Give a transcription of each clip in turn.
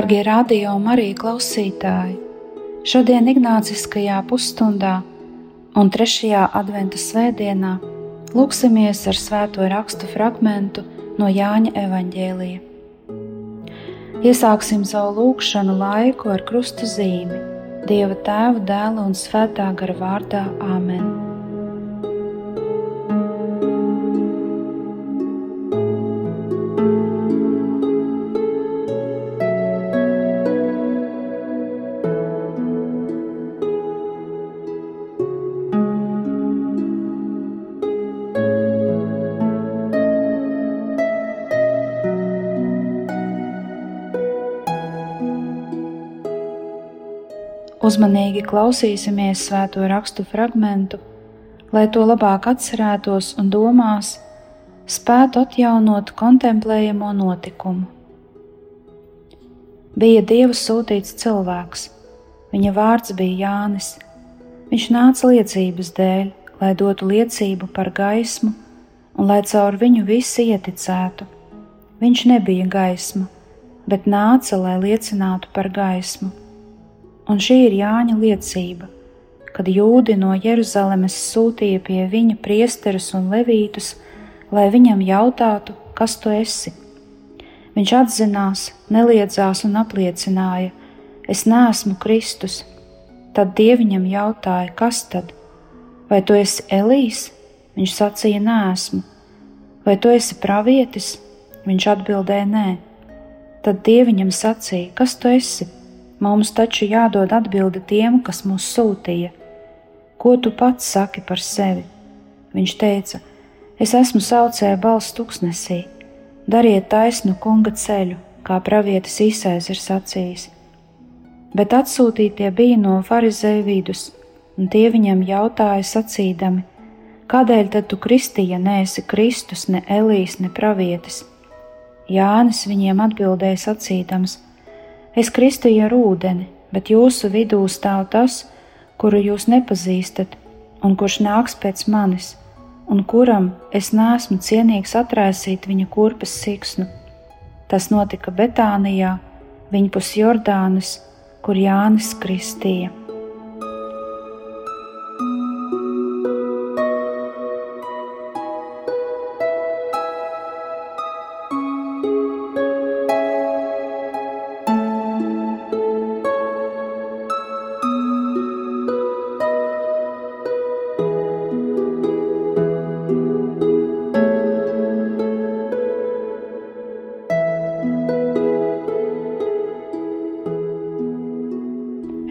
Dārgie radio un arī klausītāji! Šodien Ignāciskajā pusstundā un trešajā adventa svētdienā lūksimies ar svēto rakstu fragmentu no Jāņa evaņģēlija. Iesāksim savu lūgšanu laiku ar krusta zīmi Dieva tēva, dēla un svētā gara vārdā Āmen. Uzmanīgi klausīsimies svēto rakstu fragmentu, lai to labāk atcerētos un domās, spētu atjaunot kontemplējamo notikumu. Bija Dieva sūtīts cilvēks, viņa vārds bija Jānis. Viņš nāca liecības dēļ, lai dotu liecību par gaismu un lai caur viņu visi ieticētu. Viņš nebija gaisma, bet nāca, lai liecinātu par gaismu un šī ir Jāņa liecība, kad jūdi no Jeruzalemes sūtīja pie viņa priesterus un levītus, lai viņam jautātu, kas tu esi. Viņš atzinās, neliedzās un apliecināja: Es neesmu Kristus. Tad dieviņam jautāja, kas tad? Vai tu esi Elīs? Viņš sacīja, Nēsmu. Vai tu esi pravietis? Viņš atbildēja, Nē. Tad dieviņam sacīja, kas tu esi? Mums taču jādod atbilde tiem, kas mūs sūtīja. Ko tu pats saki par sevi? Viņš teica: Es esmu saucēja balss tuksnesī, dariet taisnu kunga ceļu, kā pravietis īsais ir sacījis. Bet atsūtītie bija no farizēju vidus, un tie viņam jautāja sacīdami: Kādēļ tad tu kristīja neesi Kristus, ne Elīs, ne pravietis? Jānis viņiem atbildēja sacīdams: Es kristīju ar ūdeni, bet jūsu vidū stāv tas, kuru jūs nepazīstat, un kurš nāks pēc manis, un kuram es nesmu cienīgs atraisīt viņa kurpes siksnu. Tas notika Betānijā, viņa pus Jordānas, kur Jānis kristīja.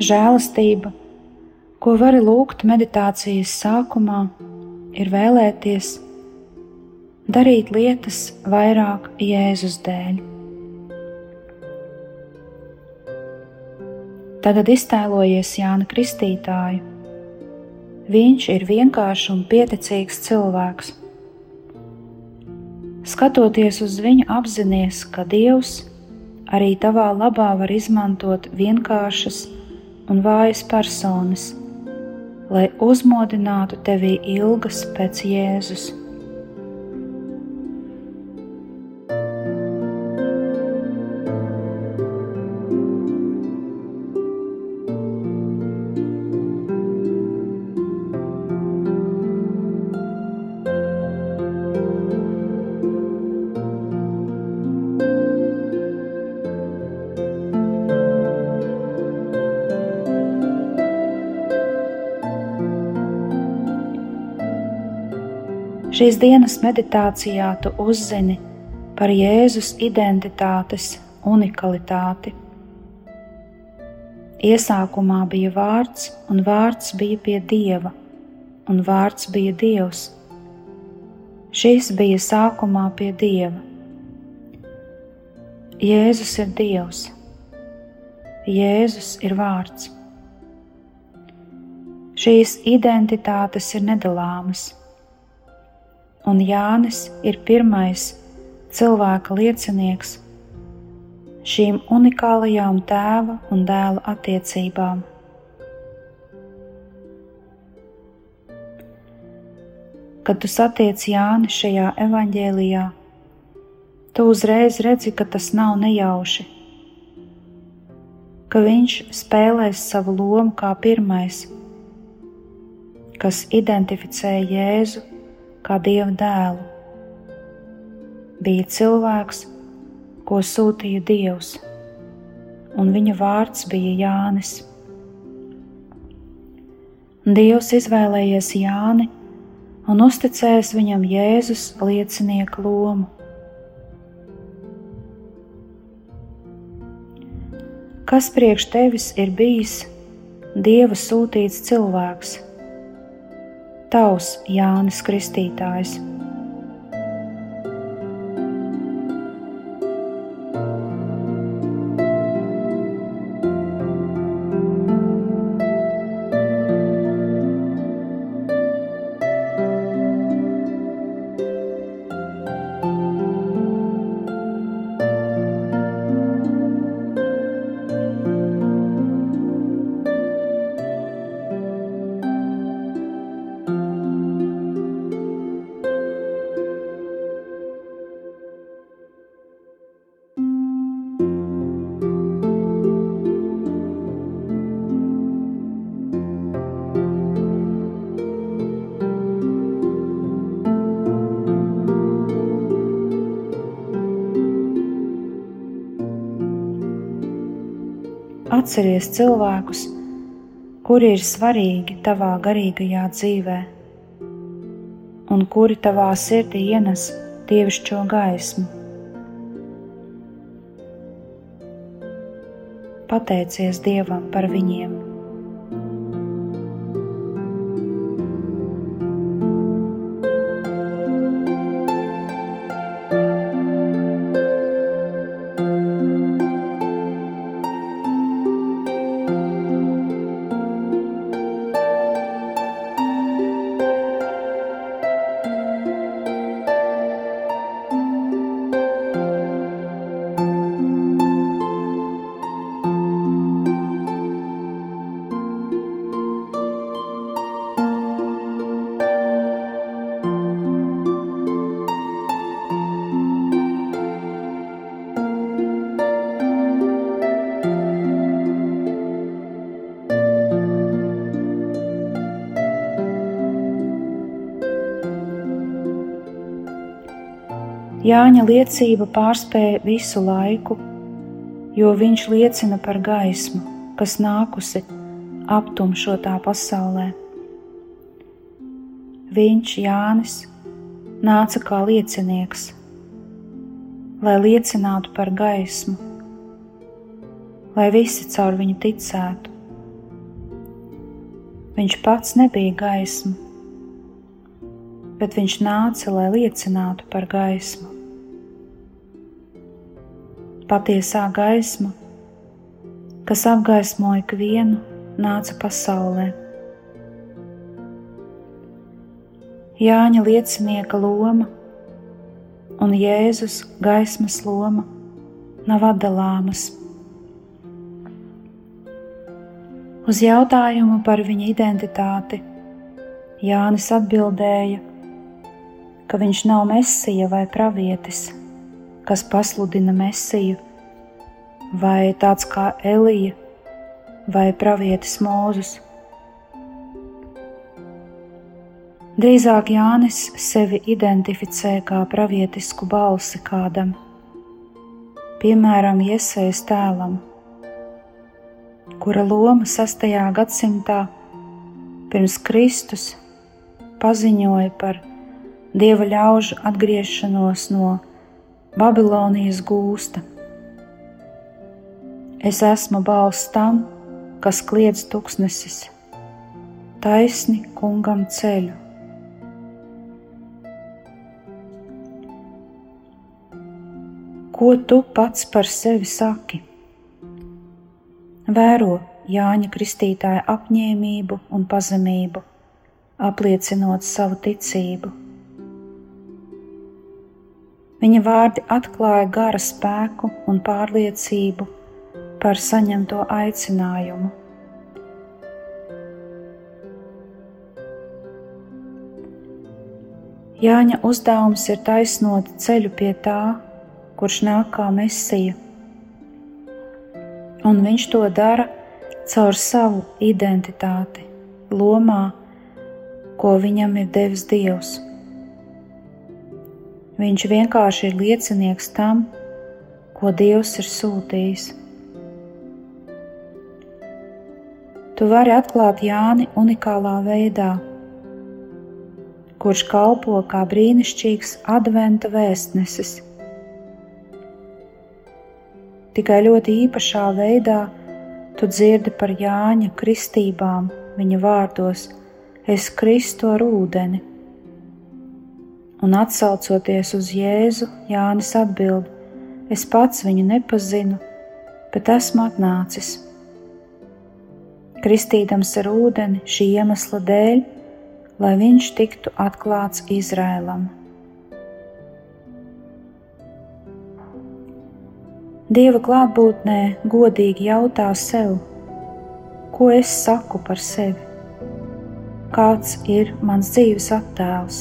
Žēlastība, ko vari lūgt meditācijas sākumā, ir vēlēties darīt lietas vairāk Jēzus dēļ. Tagad iztēlojies Jāna Kristītāju. Viņš ir vienkāršs un pieticīgs cilvēks. Skatoties uz viņu, apzināties, ka Dievs arī tavā labā var izmantot vienkāršas, un vājas personas, lai uzmodinātu tevī ilgas pēc Jēzus. Šīs dienas meditācijā tu uzzini par Jēzus identitātes unikalitāti. Iesākumā bija vārds, un vārds bija pie dieva, un vārds bija dievs. Šis bija sākumā pie dieva. Jēzus ir Dievs, Jēzus ir vārds. Šīs identitātes ir nedalāmas, un Jānis ir pirmais cilvēka liecinieks šīm unikālajām tēva un dēla attiecībām. Kad tu satiec Jāni šajā evaņģēlijā, tu uzreiz redzi, ka tas nav nejauši, ka viņš spēlēs savu lomu kā pirmais kas identificēja Jēzu kā Dieva dēlu. Bija cilvēks, ko sūtīja Dievs, un viņa vārds bija Jānis. Dievs izvēlējies Jāni un uzticējis viņam Jēzus liecinieku lomu. Kas priekš tevis ir bijis Dieva sūtīts cilvēks? Tavs Jānis Kristītājs. Atceries cilvēkus, kuri ir svarīgi tavā garīgajā dzīvē, un kuri tavā sirdī ienes dievišķo gaismu. Pateicies Dievam par viņiem! Jāņa liecība pārspēja visu laiku, jo viņš liecina par gaismu, kas nākusi aptumšotā pasaulē. Viņš, Jānis, nāca kā liecinieks, lai liecinātu par gaismu, lai visi caur viņu ticētu. Viņš pats nebija gaisma, bet viņš nāca, lai liecinātu par gaismu. Patiesā gaisma, kas apgaismo ikvienu, nāca pasaulē. Jāņa liecinieka loma un Jēzus gaismas loma nav atdalāmas. Uz jautājumu par viņa identitāti Jānis atbildēja, ka viņš nav mesija vai pravietis, kas pasludina mesiju, vai tāds kā Elija vai pravietis Mūzus. Drīzāk Jānis sevi identificē kā pravietisku balsi kādam, piemēram, Iesaijas tēlam, kura loma 6. gadsimtā pirms Kristus paziņoja par dieva ļaužu atgriešanos no Babilonijas gūsta. Es esmu balss tam, kas kliedz tuksnesis, taisni kungam ceļu. ko tu pats par sevi saki? Vēro Jāņa Kristītāja apņēmību un pazemību, apliecinot savu ticību. Viņa vārdi atklāja gara spēku un pārliecību par saņemto aicinājumu. Jāņa uzdevums ir taisnot ceļu pie tā, kurš nāk kā mesija, un viņš to dara caur savu identitāti, lomā, ko viņam ir devis Dievs. Viņš vienkārši ir liecinieks tam, ko Dievs ir sūtījis. Tu vari atklāt Jāni unikālā veidā kurš kalpo kā brīnišķīgs adventa vēstnesis. Tikai ļoti īpašā veidā tu dzirdi par Jāņa kristībām viņa vārdos: Es kristu ar ūdeni. Un atsaucoties uz Jēzu, Jānis atbild: Es pats viņu nepazinu, bet esmu atnācis. Kristīdams ar ūdeni šī iemesla dēļ, lai viņš tiktu atklāts Izrēlam. Dieva klātbūtnē godīgi jautā sev, ko es saku par sevi, kāds ir mans dzīves attēls.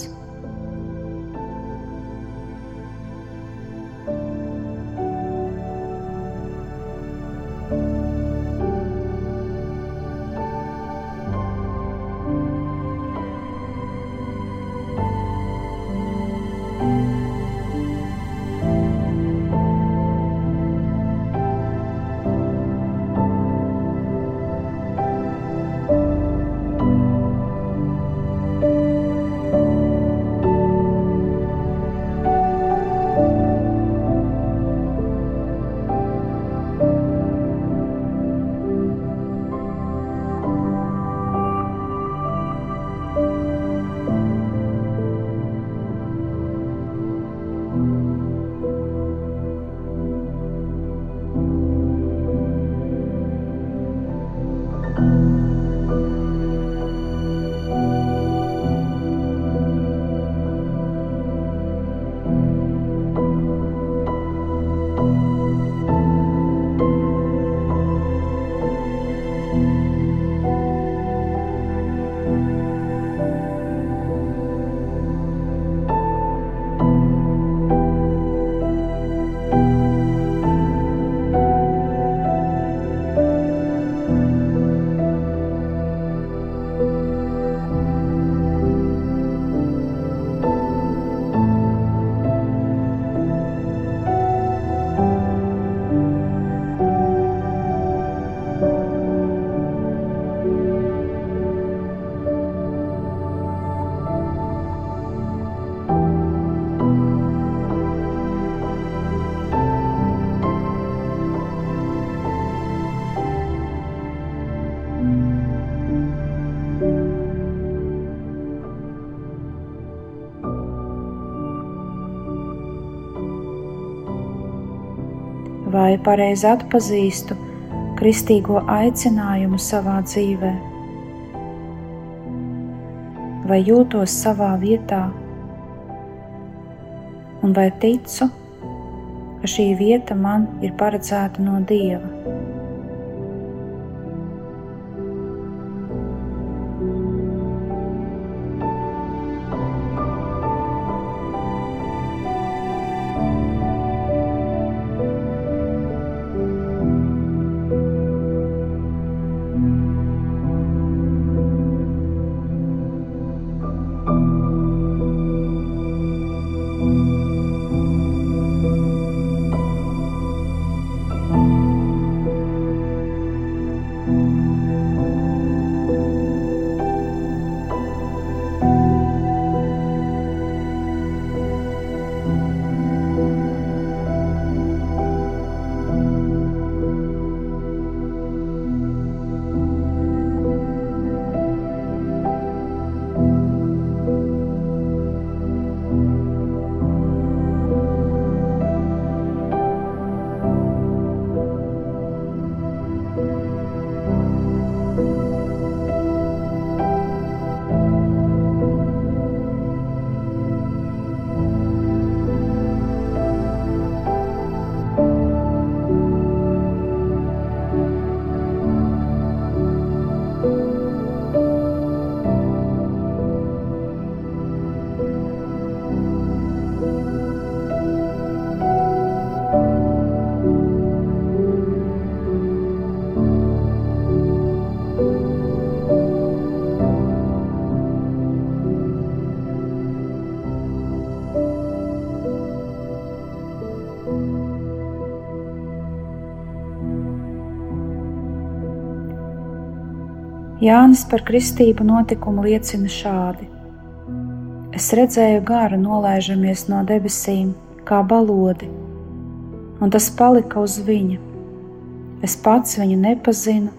Vai pareizi atpazīstu kristīgo aicinājumu savā dzīvē, vai jūtos savā vietā, un vai ticu, ka šī vieta man ir paredzēta no Dieva. Jānis par kristību notikumu liecina šādi: Es redzēju garu nolaižamies no debesīm, kā balodi, un tas palika uz viņa. Es pats viņu nepazinu,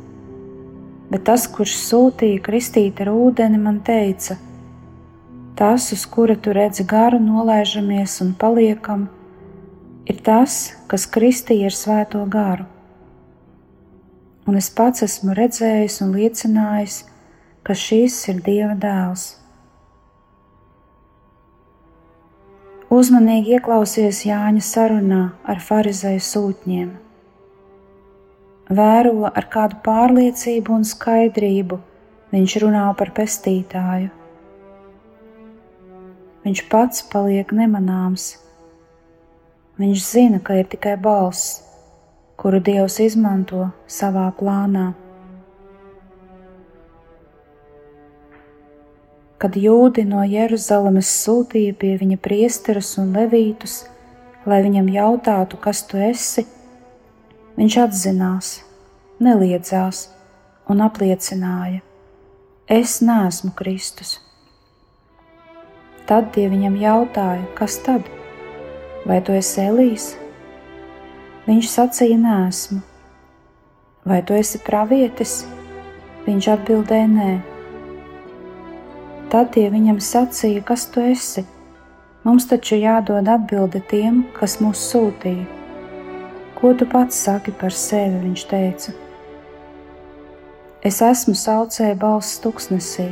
bet tas, kurš sūtīja kristīt ar ūdeni, man teica: Tas, uz kura tu redzi garu nolaižamies un paliekam, ir tas, kas kristīja ar svēto garu un es pats esmu redzējis un liecinājis, ka šis ir Dieva dēls. Uzmanīgi ieklausies Jāņa sarunā ar farizēju sūtņiem. Vēro ar kādu pārliecību un skaidrību viņš runā par pestītāju. Viņš pats paliek nemanāms. Viņš zina, ka ir tikai balss kuru Dievs izmanto savā plānā. Kad jūdi no Jeruzalemes sūtīja pie viņa priesterus un levītus, lai viņam jautātu, kas tu esi, viņš atzinās, neliedzās un apliecināja: Es neesmu Kristus. Tad tie viņam jautāja, kas tad? Vai tu esi Elīs? Viņš sacīja, Nēsmu. Vai tu esi pravietis? Viņš atbildēja, Nē. Tad tie viņam sacīja, kas tu esi? Mums taču jādod atbilde tiem, kas mūs sūtīja. Ko tu pats saki par sevi? Viņš teica. Es esmu saucēja balss tuksnesī.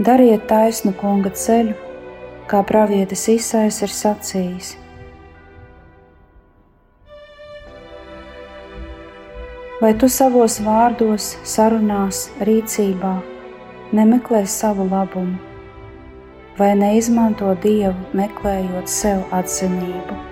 Dariet taisnu kunga ceļu, kā pravietis Isais ir sacījis. Vai tu savos vārdos, sarunās, rīcībā nemeklē savu labumu, vai neizmanto dievu meklējot sev atzinību?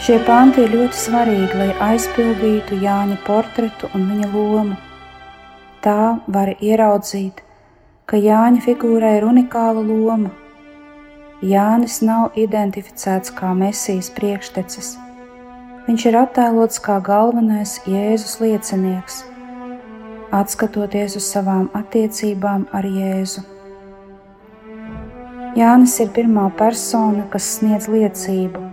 Šie panti ir ļoti svarīgi, lai aizpildītu Jāņa portretu un viņa lomu. Tā var ieraudzīt, ka Jāņa figūrai ir unikāla loma. Jānis nav identificēts kā mesijas priekštecis. Viņš ir attēlots kā galvenais Jēzus liecinieks, atskatoties uz savām attiecībām ar Jēzu. Jānis ir pirmā persona, kas sniedz liecību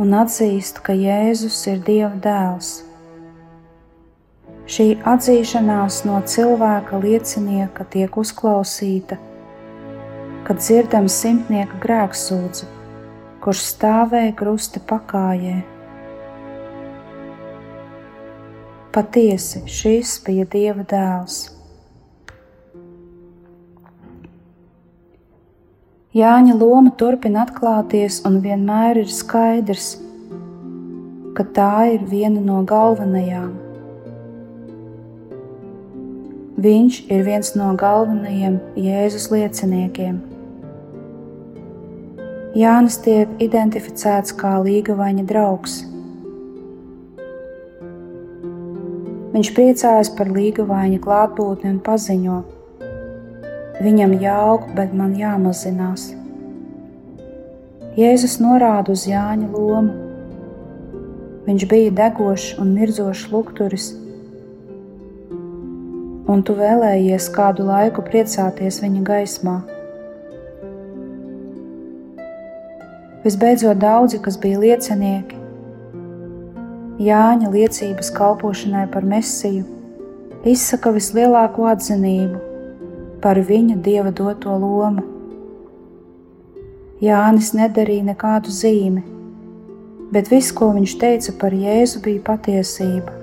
un atzīst, ka Jēzus ir Dieva dēls. Šī atzīšanās no cilvēka liecinieka tiek uzklausīta, kad dzirdam simtnieka grēksūdzu, kurš stāvēja krusta pakājē. Patiesi šis bija Dieva dēls. Jāņa loma turpina atklāties, un vienmēr ir skaidrs, ka tā ir viena no galvenajām. Viņš ir viens no galvenajiem Jēzus lieciniekiem. Jānis tiek identificēts kā līgavaņa draugs. Viņš priecājas par līgavaņa klātbūtni un paziņo: Viņam jāaug, bet man jāmazinās. Jēzus norāda uz Jāņa lomu. Viņš bija degošs un mirdzošs lukturis, un tu vēlējies kādu laiku priecāties viņa gaismā. Visbeidzot, daudzi, kas bija liecinieki, Jāņa liecības kalpošanai par mesiju, izsaka vislielāko atzinību par viņa dieva doto lomu. Jānis nedarīja nekādu zīmi, bet viss, ko viņš teica par Jēzu, bija patiesība.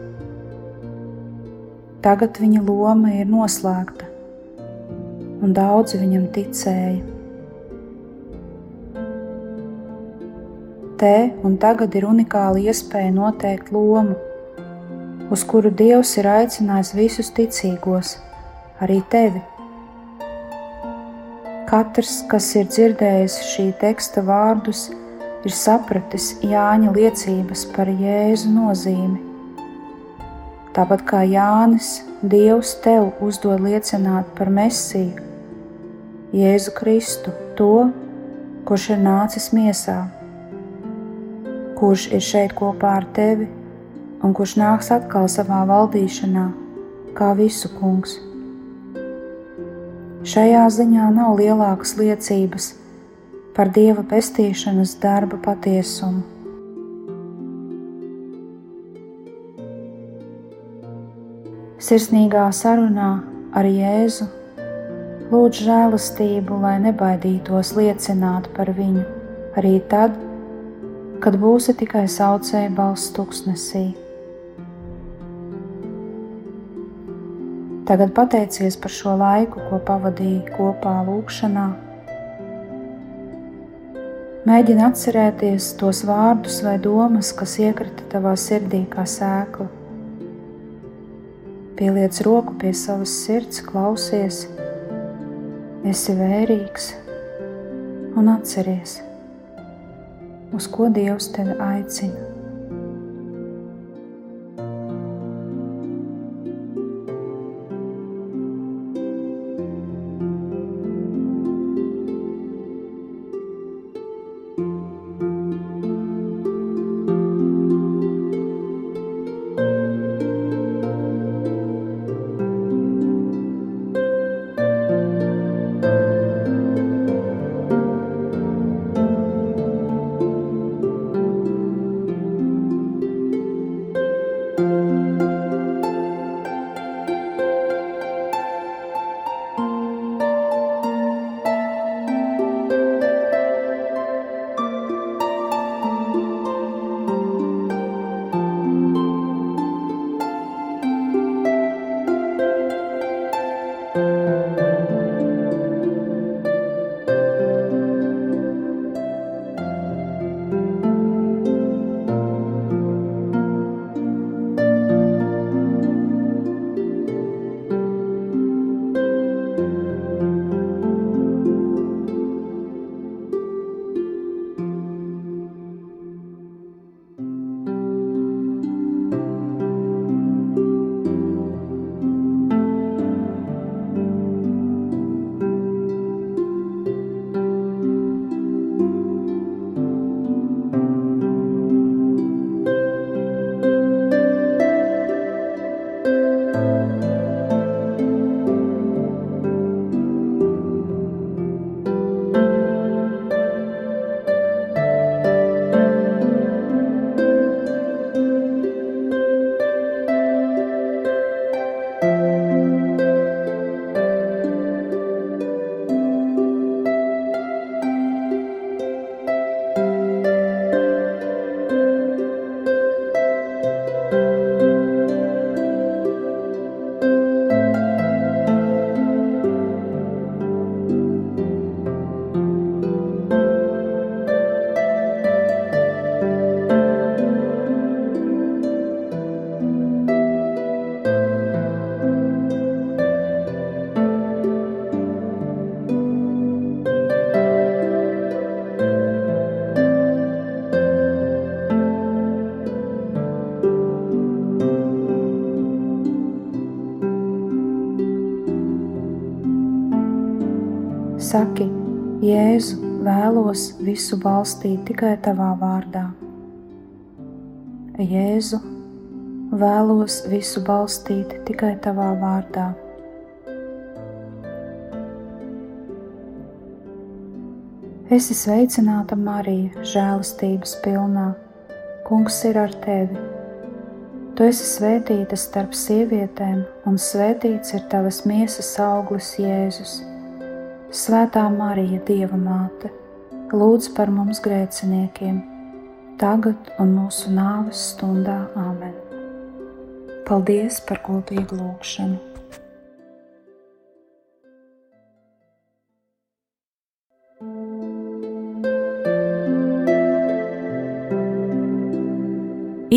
Tagad viņa loma ir noslēgta, un daudzi viņam ticēja. Te un tagad ir unikāla iespēja noteikt lomu, uz kuru Dievs ir aicinājis visus ticīgos, arī tevi. Katrs, kas ir dzirdējis šī teksta vārdus, ir sapratis Jāņa liecības par Jēzu nozīmi Tāpat kā Jānis, Dievs tev uzdod liecināt par Mesiju, Jēzu Kristu, to, kurš ir nācis miesā, kurš ir šeit kopā ar tevi un kurš nāks atkal savā valdīšanā, kā visu kungs. Šajā ziņā nav lielākas liecības par Dieva pestīšanas darba patiesumu. sirsnīgā sarunā ar Jēzu, lūdz žēlastību, lai nebaidītos liecināt par viņu arī tad, kad būsi tikai saucēja balss tuksnesī. Tagad pateicies par šo laiku, ko pavadīji kopā lūkšanā. Mēģini atcerēties tos vārdus vai domas, kas iekrita tavā sirdī kā sēkla. Pieliec roku pie savas sirds, klausies, esi vērīgs un atceries, uz ko Dievs tevi aicina. Visu balstīt tikai tavā vārdā. Jēzu, vēlos visu balstīt tikai tavā vārdā. Esi sveicināta, Marija, žēlastības pilnā. Kungs ir ar tevi. Tu esi svētīta starp sievietēm, un svētīts ir tavas miesas auglis, Jēzus. Svētā Marija, Dieva māte, lūdz par mums grēciniekiem, tagad un mūsu nāves stundā Āmen. Paldies par kopīgu lūgšanu!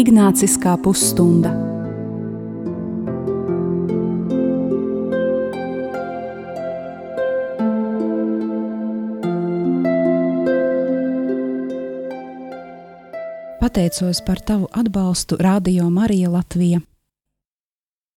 Ignāciskā pusstunda. Pateicos par tavu atbalstu Radio Marija Latvija.